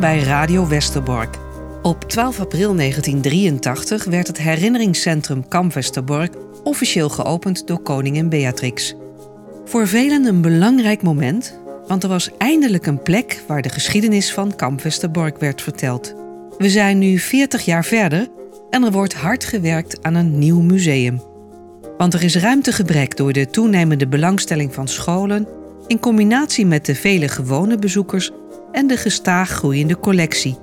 Bij Radio Westerbork. Op 12 april 1983 werd het herinneringscentrum Kamp Westerbork officieel geopend door koningin Beatrix. Voor velen een belangrijk moment, want er was eindelijk een plek waar de geschiedenis van Kamp Westerbork werd verteld. We zijn nu 40 jaar verder en er wordt hard gewerkt aan een nieuw museum. Want er is ruimtegebrek door de toenemende belangstelling van scholen in combinatie met de vele gewone bezoekers en de gestaag groeiende collectie.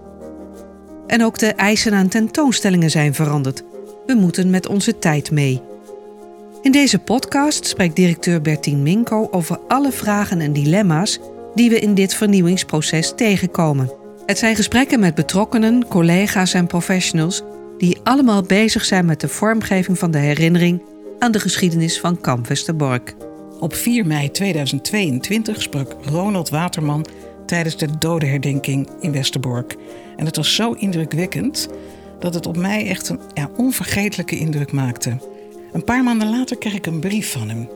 En ook de eisen aan tentoonstellingen zijn veranderd. We moeten met onze tijd mee. In deze podcast spreekt directeur Bertien Minko over alle vragen en dilemma's die we in dit vernieuwingsproces tegenkomen. Het zijn gesprekken met betrokkenen, collega's en professionals die allemaal bezig zijn met de vormgeving van de herinnering aan de geschiedenis van Kamp Westerbork. Op 4 mei 2022 sprak Ronald Waterman tijdens de dodenherdenking in Westerbork. En het was zo indrukwekkend dat het op mij echt een ja, onvergetelijke indruk maakte. Een paar maanden later kreeg ik een brief van hem.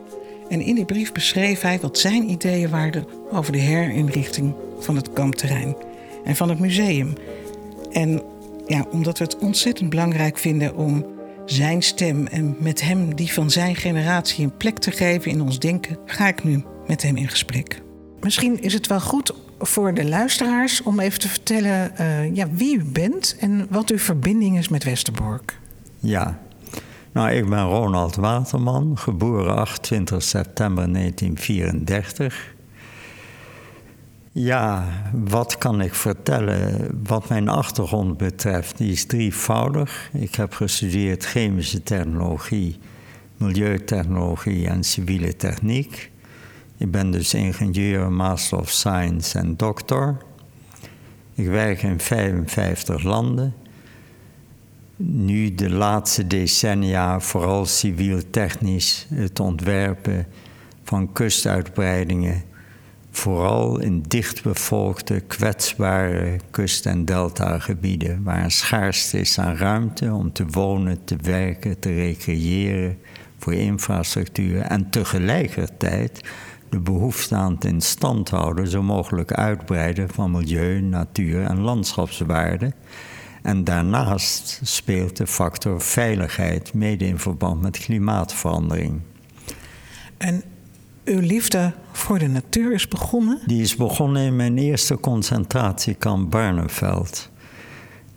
En in die brief beschreef hij wat zijn ideeën waren over de herinrichting van het kampterrein en van het museum. En ja, omdat we het ontzettend belangrijk vinden om zijn stem en met hem die van zijn generatie een plek te geven in ons denken, ga ik nu met hem in gesprek. Misschien is het wel goed voor de luisteraars om even te vertellen uh, ja, wie u bent en wat uw verbinding is met Westerbork. Ja, nou, ik ben Ronald Waterman, geboren 28 september 1934. Ja, wat kan ik vertellen? Wat mijn achtergrond betreft, die is drievoudig. Ik heb gestudeerd chemische technologie, milieutechnologie en civiele techniek. Ik ben dus ingenieur, master of science en doctor. Ik werk in 55 landen. Nu de laatste decennia vooral civiel-technisch het ontwerpen van kustuitbreidingen vooral in dichtbevolkte, kwetsbare kust- en deltagebieden, waar schaarste is aan ruimte om te wonen, te werken, te recreëren, voor infrastructuur en tegelijkertijd de behoefte aan het in stand houden, zo mogelijk uitbreiden van milieu, natuur en landschapswaarden. En daarnaast speelt de factor veiligheid mede in verband met klimaatverandering. En uw liefde voor de natuur is begonnen? Die is begonnen in mijn eerste concentratiekamp Barneveld.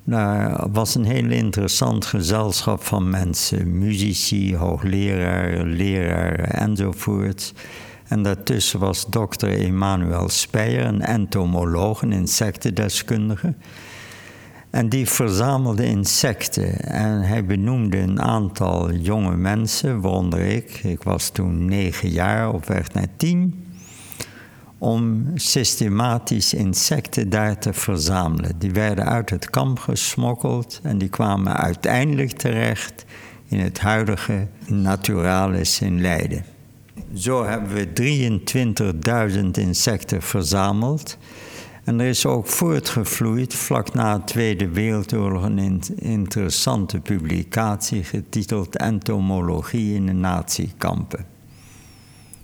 Daar was een heel interessant gezelschap van mensen, muzici, hoogleraren, leraren enzovoort. En daartussen was dokter Emanuel Speyer, een entomoloog, een insectendeskundige. En die verzamelde insecten. En hij benoemde een aantal jonge mensen, waaronder ik. Ik was toen negen jaar of werd net tien. Om systematisch insecten daar te verzamelen. Die werden uit het kamp gesmokkeld en die kwamen uiteindelijk terecht in het huidige Naturalis in Leiden. Zo hebben we 23.000 insecten verzameld. En er is ook voortgevloeid, vlak na de Tweede Wereldoorlog, een interessante publicatie getiteld Entomologie in de Natiekampen.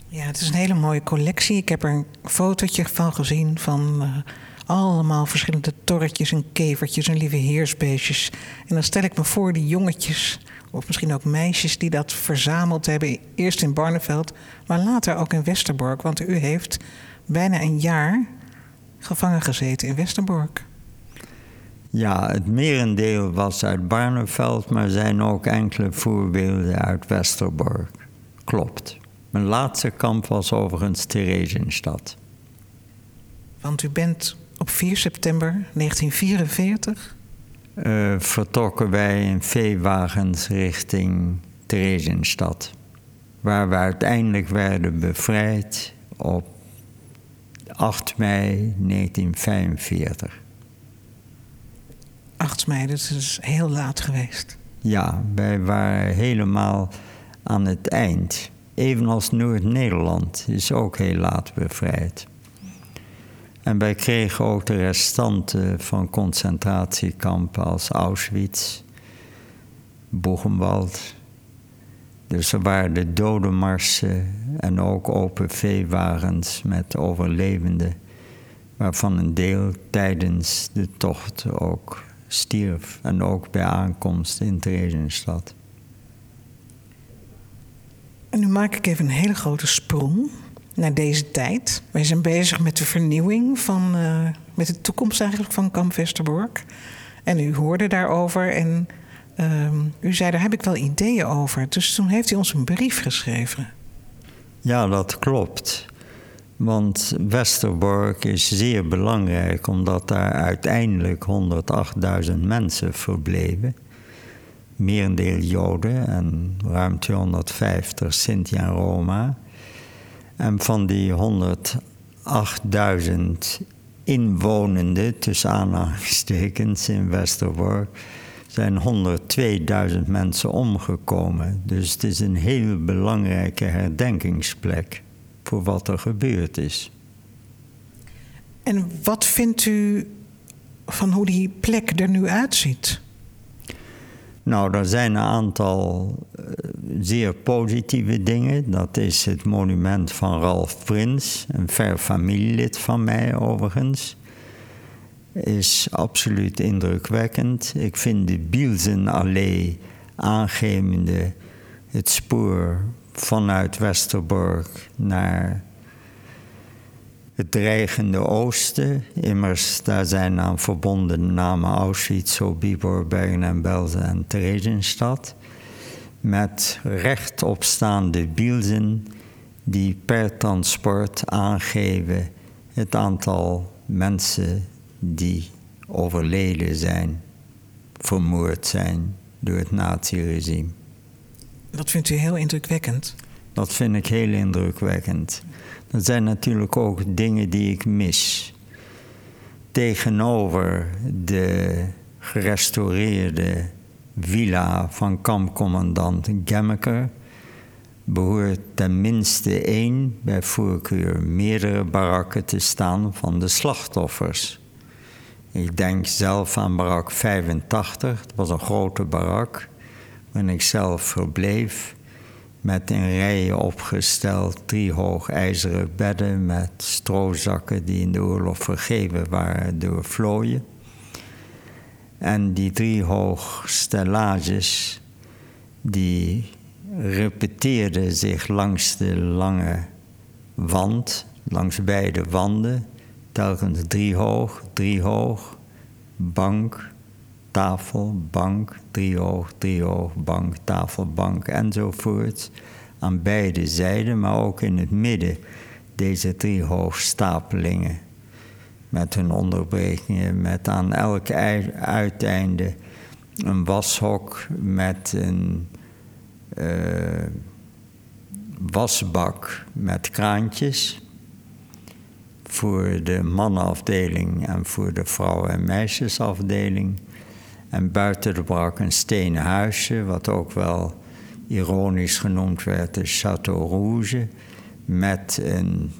Ja, het is een hele mooie collectie. Ik heb er een fotootje van gezien van uh, allemaal verschillende torretjes en kevertjes en lieve heersbeestjes. En dan stel ik me voor die jongetjes, of misschien ook meisjes, die dat verzameld hebben. Eerst in Barneveld, maar later ook in Westerbork. Want u heeft bijna een jaar gevangen gezeten in Westerbork. Ja, het merendeel was uit Barneveld, maar er zijn ook enkele voorbeelden uit Westerbork. Klopt. Mijn laatste kamp was overigens Theresienstadt. Want u bent op 4 september 1944? Uh, eh, vertrokken wij in veewagens richting Theresienstadt. Waar we uiteindelijk werden bevrijd op 8 mei 1945. 8 mei, dat is heel laat geweest. Ja, wij waren helemaal aan het eind. Evenals Noord-Nederland is ook heel laat bevrijd. En wij kregen ook de restanten van concentratiekampen als Auschwitz, Boegenwald. Dus er waren de dodenmarsen en ook open veewagens met overlevenden waarvan een deel tijdens de tocht ook stierf en ook bij aankomst in Theresienstadt. En nu maak ik even een hele grote sprong naar deze tijd. Wij zijn bezig met de vernieuwing van, uh, met de toekomst eigenlijk van Kamp Westerbork. En u hoorde daarover en uh, u zei, daar heb ik wel ideeën over. Dus toen heeft u ons een brief geschreven. Ja, dat klopt. Want Westerbork is zeer belangrijk omdat daar uiteindelijk 108.000 mensen verbleven. Merendeel Joden en ruim 250 Sinti en Roma. En van die 108.000 inwonenden, tussen aanhalingstekens in Westerbork, zijn 102.000 mensen omgekomen. Dus het is een heel belangrijke herdenkingsplek voor wat er gebeurd is. En wat vindt u van hoe die plek er nu uitziet? Nou, er zijn een aantal uh, zeer positieve dingen. Dat is het monument van Ralf Prins, een ver familielid van mij overigens. Is absoluut indrukwekkend. Ik vind de Bielsenallee aangevende het spoor vanuit Westerbork naar het dreigende oosten. Immers, daar zijn aan verbonden namen Auschwitz, Sobibor, Bergen en Belsen en Theresienstadt. Met rechtopstaande bielzen die per transport aangeven het aantal mensen die overleden zijn, vermoord zijn door het naziregime. Dat vindt u heel indrukwekkend? Dat vind ik heel indrukwekkend. Dat zijn natuurlijk ook dingen die ik mis. Tegenover de gerestaureerde villa van kampcommandant Gemmeker behoort tenminste één, bij voorkeur meerdere barakken te staan van de slachtoffers. Ik denk zelf aan barak 85, dat was een grote barak. Waarin ik zelf verbleef. Met in rijen opgesteld driehoog ijzeren bedden met stroozakken die in de oorlog vergeven waren door vlooien. En die driehoog stellages die repeteerden zich langs de lange wand, langs beide wanden, telkens driehoog, driehoog, bank, tafel, bank, driehoog, driehoog, bank, tafel, bank enzovoort. Aan beide zijden, maar ook in het midden deze driehoogstapelingen. Met hun onderbrekingen, met aan elk uiteinde een washok met een uh, wasbak met kraantjes voor de mannenafdeling en voor de vrouwen- en meisjesafdeling. En buiten de brak een stenen huisje, wat ook wel ironisch genoemd werd de Château Rouge, met een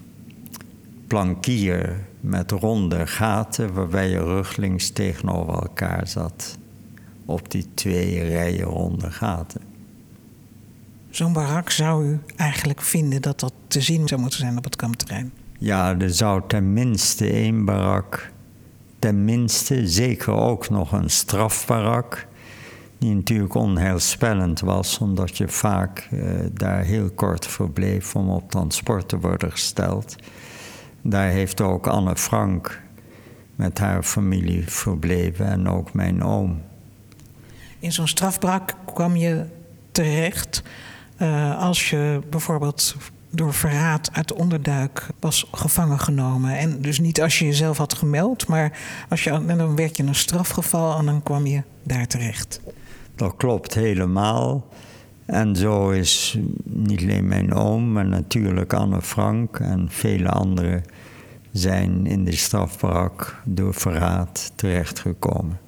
plankier met ronde gaten waarbij je ruglinks tegenover elkaar zat. Op die twee rijen ronde gaten. Zo'n barak zou u eigenlijk vinden dat dat te zien zou moeten zijn op het kampterrein? Ja, er zou tenminste één barak tenminste zeker ook nog een strafbarak. Die natuurlijk onheilspellend was, omdat je vaak uh, daar heel kort verbleef om op transport te worden gesteld. Daar heeft ook Anne Frank met haar familie verbleven en ook mijn oom. In zo'n strafbrak kwam je terecht uh, als je bijvoorbeeld door verraad uit de onderduik was gevangen genomen. En dus niet als je jezelf had gemeld, maar als je, dan werd je een strafgeval en dan kwam je daar terecht. Dat klopt helemaal. En zo is niet alleen mijn oom, maar natuurlijk Anne Frank en vele anderen zijn in de strafbrak door verraad terechtgekomen.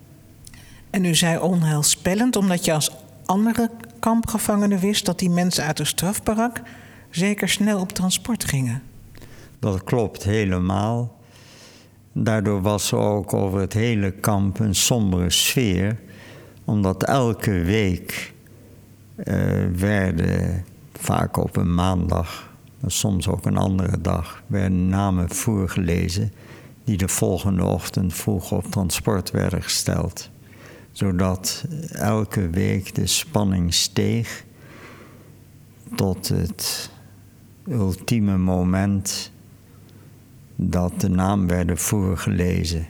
En u zei onheilspellend, omdat je als andere kampgevangenen wist dat die mensen uit de strafbarak zeker snel op transport gingen. Dat klopt helemaal. Daardoor was er ook over het hele kamp een sombere sfeer, omdat elke week uh, werden, vaak op een maandag, soms ook een andere dag, werden namen voorgelezen die de volgende ochtend vroeg op transport werden gesteld. Zodat elke week de spanning steeg tot het ultieme moment dat de naam werden voorgelezen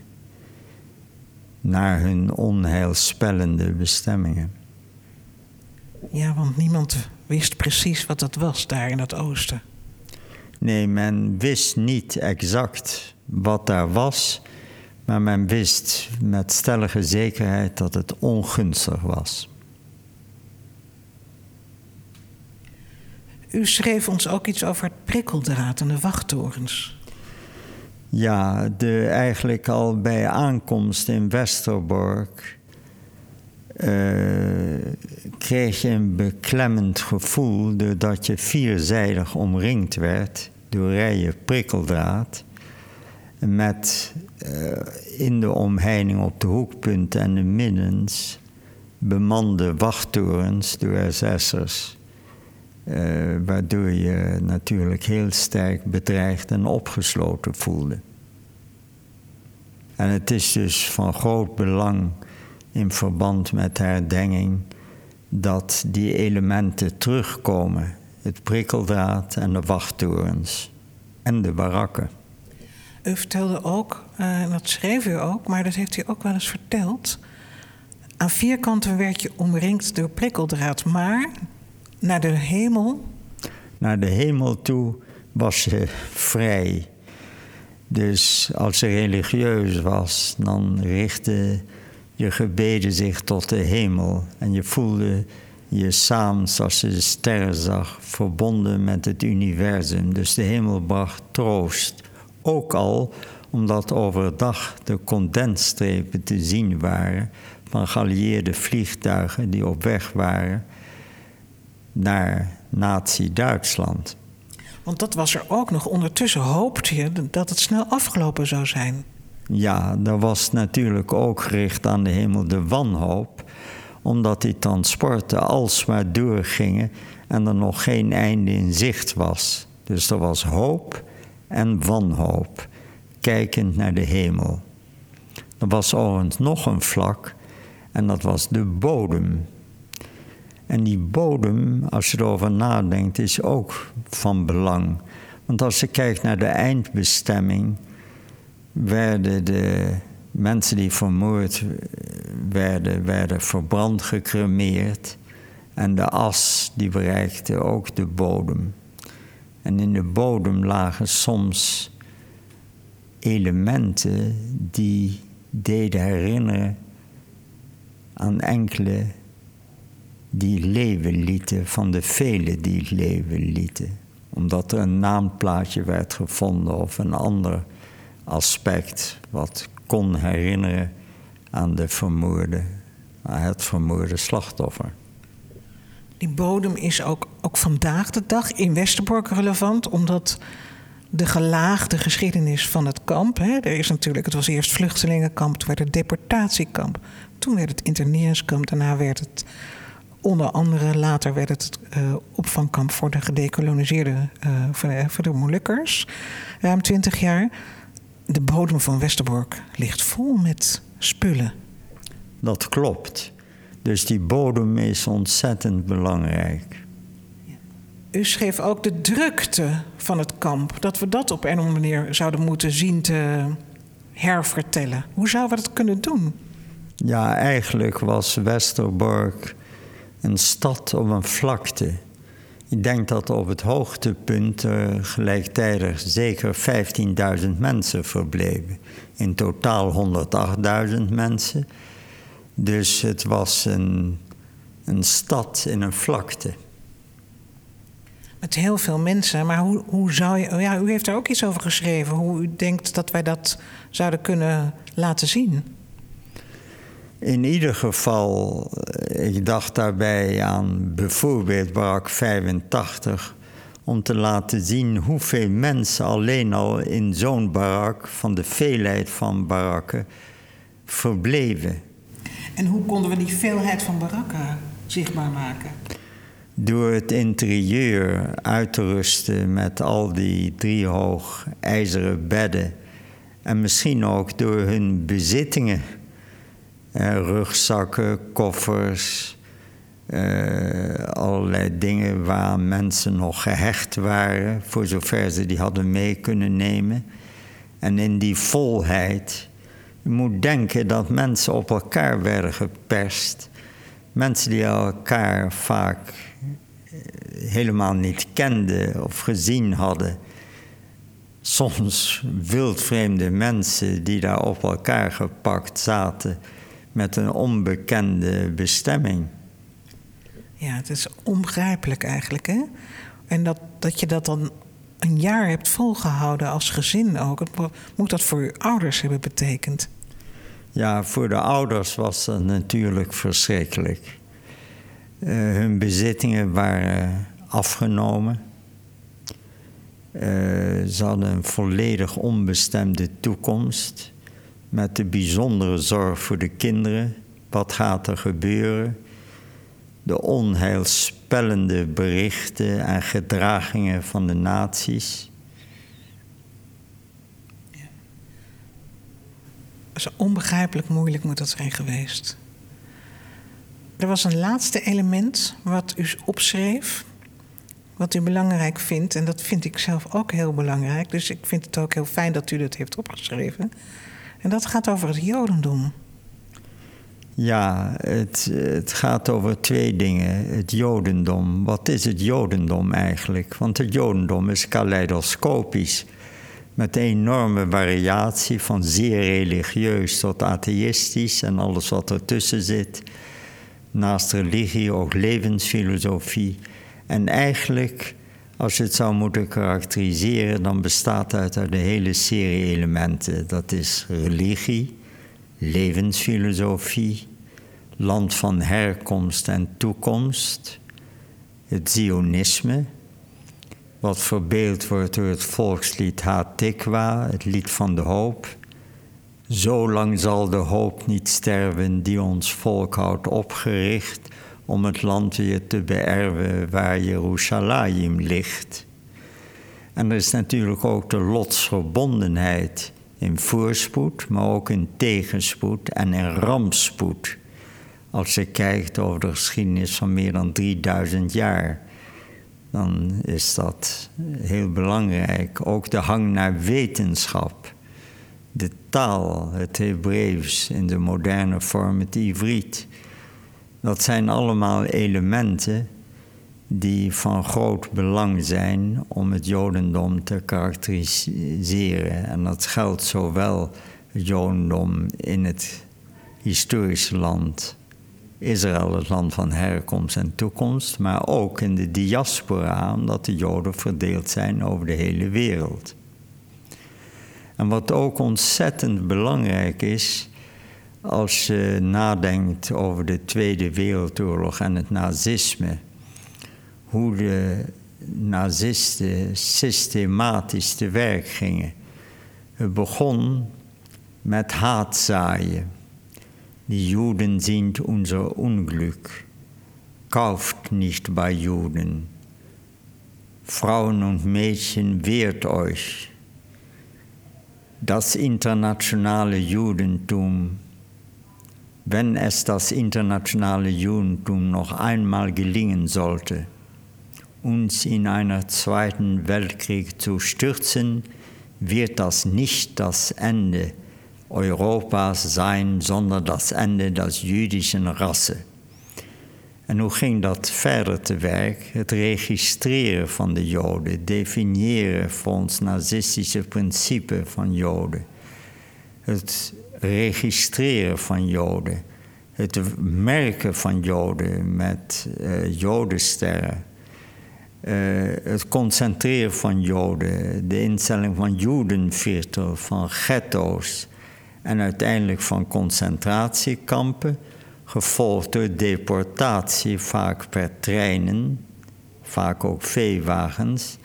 naar hun onheilspellende bestemmingen. Ja, want niemand wist precies wat dat was daar in het oosten. Nee, men wist niet exact wat daar was, maar men wist met stellige zekerheid dat het ongunstig was. U schreef ons ook iets over het prikkeldraad en de wachttorens. Ja, de, eigenlijk al bij aankomst in Westerbork uh, kreeg je een beklemmend gevoel doordat je vierzijdig omringd werd door rijen prikkeldraad. Met uh, in de omheining op de hoekpunten en de middens bemande wachttorens door SS'ers. Uh, waardoor je natuurlijk heel sterk bedreigd en opgesloten voelde. En het is dus van groot belang in verband met herdenking dat die elementen terugkomen. Het prikkeldraad en de wachttorens en de barakken. U vertelde ook, uh, dat schreef u ook, maar dat heeft u ook wel eens verteld. Aan vier kanten werd je omringd door prikkeldraad, maar naar de hemel? Naar de hemel toe was je vrij. Dus als je religieus was, dan richtte je gebeden zich tot de hemel. En je voelde je samen, als je de sterren zag, verbonden met het universum. Dus de hemel bracht troost. Ook al omdat overdag de condensstrepen te zien waren van geallieerde vliegtuigen die op weg waren naar Nazi-Duitsland. Want dat was er ook nog. Ondertussen hoopte je dat het snel afgelopen zou zijn. Ja, er was natuurlijk ook gericht aan de hemel de wanhoop, omdat die transporten alsmaar doorgingen en er nog geen einde in zicht was. Dus er was hoop en wanhoop, kijkend naar de hemel. Er was overigens nog een vlak en dat was de bodem. En die bodem, als je erover nadenkt, is ook van belang. Want als je kijkt naar de eindbestemming, werden de mensen die vermoord werden, werden verbrand, gecremeerd. En de as die bereikte ook de bodem. En in de bodem lagen soms elementen die deden herinneren aan enkele die leven lieten, van de velen die leven lieten. Omdat er een naamplaatje werd gevonden of een ander aspect wat kon herinneren aan de vermoorde, aan het vermoorde slachtoffer. Die bodem is ook, ook vandaag de dag in Westerbork relevant, omdat de gelaagde geschiedenis van het kamp. Hè, er is natuurlijk, het was eerst vluchtelingenkamp, toen werd het deportatiekamp, toen werd het interneringskamp, daarna werd het onder andere later werd het uh, opvangkamp voor de gedecoloniseerde uh, voor, de, voor de Molukkers, ruim twintig jaar de bodem van Westerbork ligt vol met spullen. Dat klopt. Dus die bodem is ontzettend belangrijk. U schreef ook de drukte van het kamp. Dat we dat op een of andere manier zouden moeten zien te hervertellen. Hoe zouden we dat kunnen doen? Ja, eigenlijk was Westerbork een stad op een vlakte. Ik denk dat op het hoogtepunt uh, gelijktijdig zeker 15.000 mensen verbleven. In totaal 108.000 mensen. Dus het was een, een stad in een vlakte. Met heel veel mensen, maar hoe, hoe zou je. Ja, u heeft daar ook iets over geschreven. Hoe u denkt dat wij dat zouden kunnen laten zien. In ieder geval, eh, ik dacht daarbij aan bijvoorbeeld barak 85, om te laten zien hoeveel mensen alleen al in zo'n barak, van de veelheid van barakken, verbleven. En hoe konden we die veelheid van barakken zichtbaar maken? Door het interieur uit te rusten met al die driehoog ijzeren bedden En misschien ook door hun bezittingen. Eh, rugzakken, koffers, uh, allerlei dingen waar mensen nog gehecht waren, voor zover ze die hadden mee kunnen nemen. En in die volheid, je moet denken dat mensen op elkaar werden geperst. Mensen die elkaar vaak eh, helemaal niet kenden of gezien hadden. Soms wildvreemde mensen die daar op elkaar gepakt zaten met een onbekende bestemming. Ja, het is onbegrijpelijk eigenlijk, hè? En dat, dat je dat dan een jaar hebt volgehouden als gezin ook. Het moet dat voor uw ouders hebben betekend? Ja, voor de ouders was dat natuurlijk verschrikkelijk. Uh, hun bezittingen waren afgenomen. Uh, ze hadden een volledig onbestemde toekomst. Met de bijzondere zorg voor de kinderen. Wat gaat er gebeuren? de onheilspellende berichten en gedragingen van de naties. Zo onbegrijpelijk moeilijk moet dat zijn geweest. Er was een laatste element wat u opschreef, wat u belangrijk vindt. En dat vind ik zelf ook heel belangrijk. Dus ik vind het ook heel fijn dat u dat heeft opgeschreven. En dat gaat over het Jodendom. Ja, het, het, gaat over twee dingen. Het Jodendom. Wat is het Jodendom eigenlijk? Want het Jodendom is kaleidoscopisch. Met een enorme variatie van zeer religieus tot atheïstisch en alles wat ertussen zit. Naast religie ook levensfilosofie. En eigenlijk, als je het zou moeten karakteriseren, dan bestaat het uit een hele serie elementen. Dat is religie levensfilosofie, land van herkomst en toekomst, het Zionisme, wat verbeeld wordt door het volkslied Hatikwa, het lied van de hoop. Zolang zal de hoop niet sterven die ons volk houdt opgericht om het land weer te beërven waar Jeruzalem ligt. En er is natuurlijk ook de lotsverbondenheid in voorspoed, maar ook in tegenspoed en in rampspoed. Als je kijkt over de geschiedenis van meer dan 3000 jaar, dan is dat heel belangrijk. Ook de hang naar wetenschap, de taal, het Hebreeuws in de moderne vorm, het Ivriet. Dat zijn allemaal elementen die van groot belang zijn om het Jodendom te karakteriseren. En dat geldt zowel het Jodendom in het historische land Israël, het land van herkomst en toekomst, maar ook in de diaspora, omdat de Joden verdeeld zijn over de hele wereld. En wat ook ontzettend belangrijk is, als je nadenkt over de Tweede Wereldoorlog en het nazisme hoe de nazisten systematisch te werk gingen. Het begon met haatzaaien. Die Juden sind unser Unglück. Kauft nicht bei Juden. Frauen und Mädchen wehrt euch. Das internationale Judentum, wenn es das internationale Judentum noch einmal gelingen sollte, uns in einen zweiten Weltkrieg zu stürzen, wird das nicht das Ende Europas zijn, sondern das Ende der jüdischen Rasse. En hoe ging dat verder te werk? Het registreren van de Joden, definiëren volgens nazistische principe van Joden. Het registreren van Joden. Het merken van Joden met uh, Jodensterren. Uh, het concentreren van Joden, de instelling van Judenviertel, van ghetto's. En uiteindelijk van concentratiekampen, gevolgd door deportatie, vaak per treinen, vaak ook veewagens,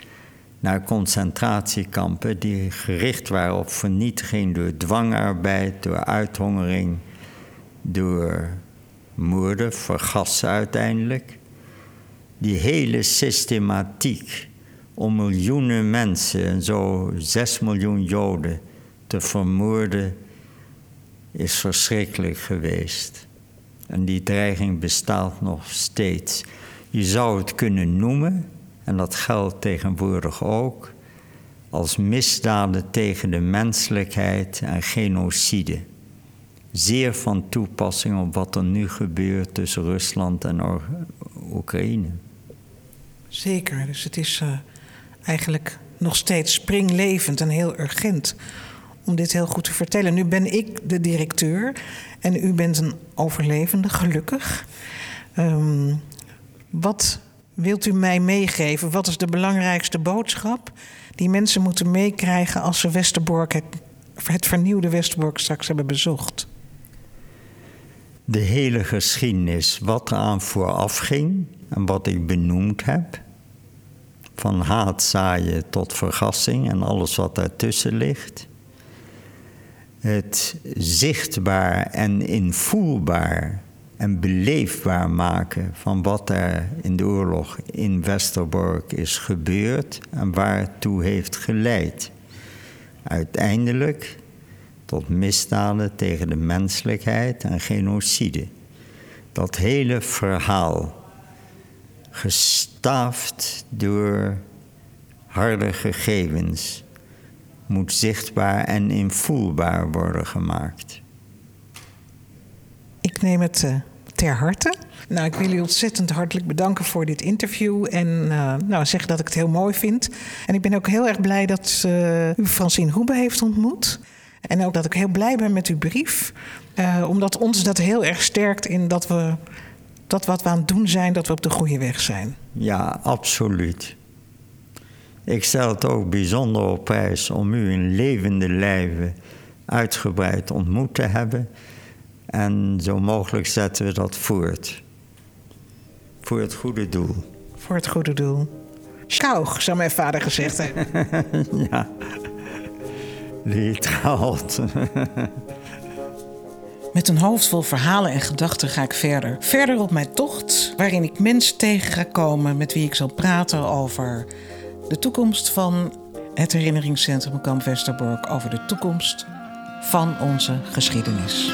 naar concentratiekampen die gericht waren op vernietiging door dwangarbeid, door uithongering, door moorden, vergassen uiteindelijk die hele systematiek om miljoenen mensen, en zo zes miljoen Joden, te vermoorden is verschrikkelijk geweest. En die dreiging bestaat nog steeds. Je zou het kunnen noemen, en dat geldt tegenwoordig ook, als misdaden tegen de menselijkheid en genocide. Zeer van toepassing op wat er nu gebeurt tussen Rusland en Oekraïne. Zeker, dus het is uh, eigenlijk nog steeds springlevend en heel urgent om dit heel goed te vertellen. Nu ben ik de directeur en u bent een overlevende, gelukkig. Um, wat wilt u mij meegeven? Wat is de belangrijkste boodschap die mensen moeten meekrijgen als ze Westerbork, het, vernieuwde Westerbork, straks hebben bezocht? De hele geschiedenis, wat eraan vooraf ging en wat ik benoemd heb. Van haat zaaien tot vergassing en alles wat daartussen ligt. Het zichtbaar en invoelbaar en beleefbaar maken van wat er in de oorlog in Westerbork is gebeurd en waartoe heeft geleid. Uiteindelijk tot misdaden tegen de menselijkheid en genocide. Dat hele verhaal, gestaafd door harde gegevens, moet zichtbaar en invoelbaar worden gemaakt. Ik neem het uh, ter harte. Nou, ik wil u ontzettend hartelijk bedanken voor dit interview. En uh, nou, zeggen dat ik het heel mooi vind. En ik ben ook heel erg blij dat uh, u Francine Hoebe heeft ontmoet. En ook dat ik heel blij ben met uw brief. omdat ons dat heel erg sterkt in dat we dat wat we aan het doen zijn, dat we op de goede weg zijn. Ja, absoluut. Ik stel het ook bijzonder op prijs om u in levende lijven uitgebreid ontmoet te hebben. En zo mogelijk zetten we dat voort. Voor het goede doel. Voor het goede doel. Schouw, zou mijn vader gezegd hebben. ja. Lied gehaald. Met een hoofd vol verhalen en gedachten ga ik verder. Verder op mijn tocht, waarin ik mensen tegen ga komen met wie ik zal praten over de toekomst van het herinneringscentrum Kamp Westerbork, over de toekomst van onze geschiedenis.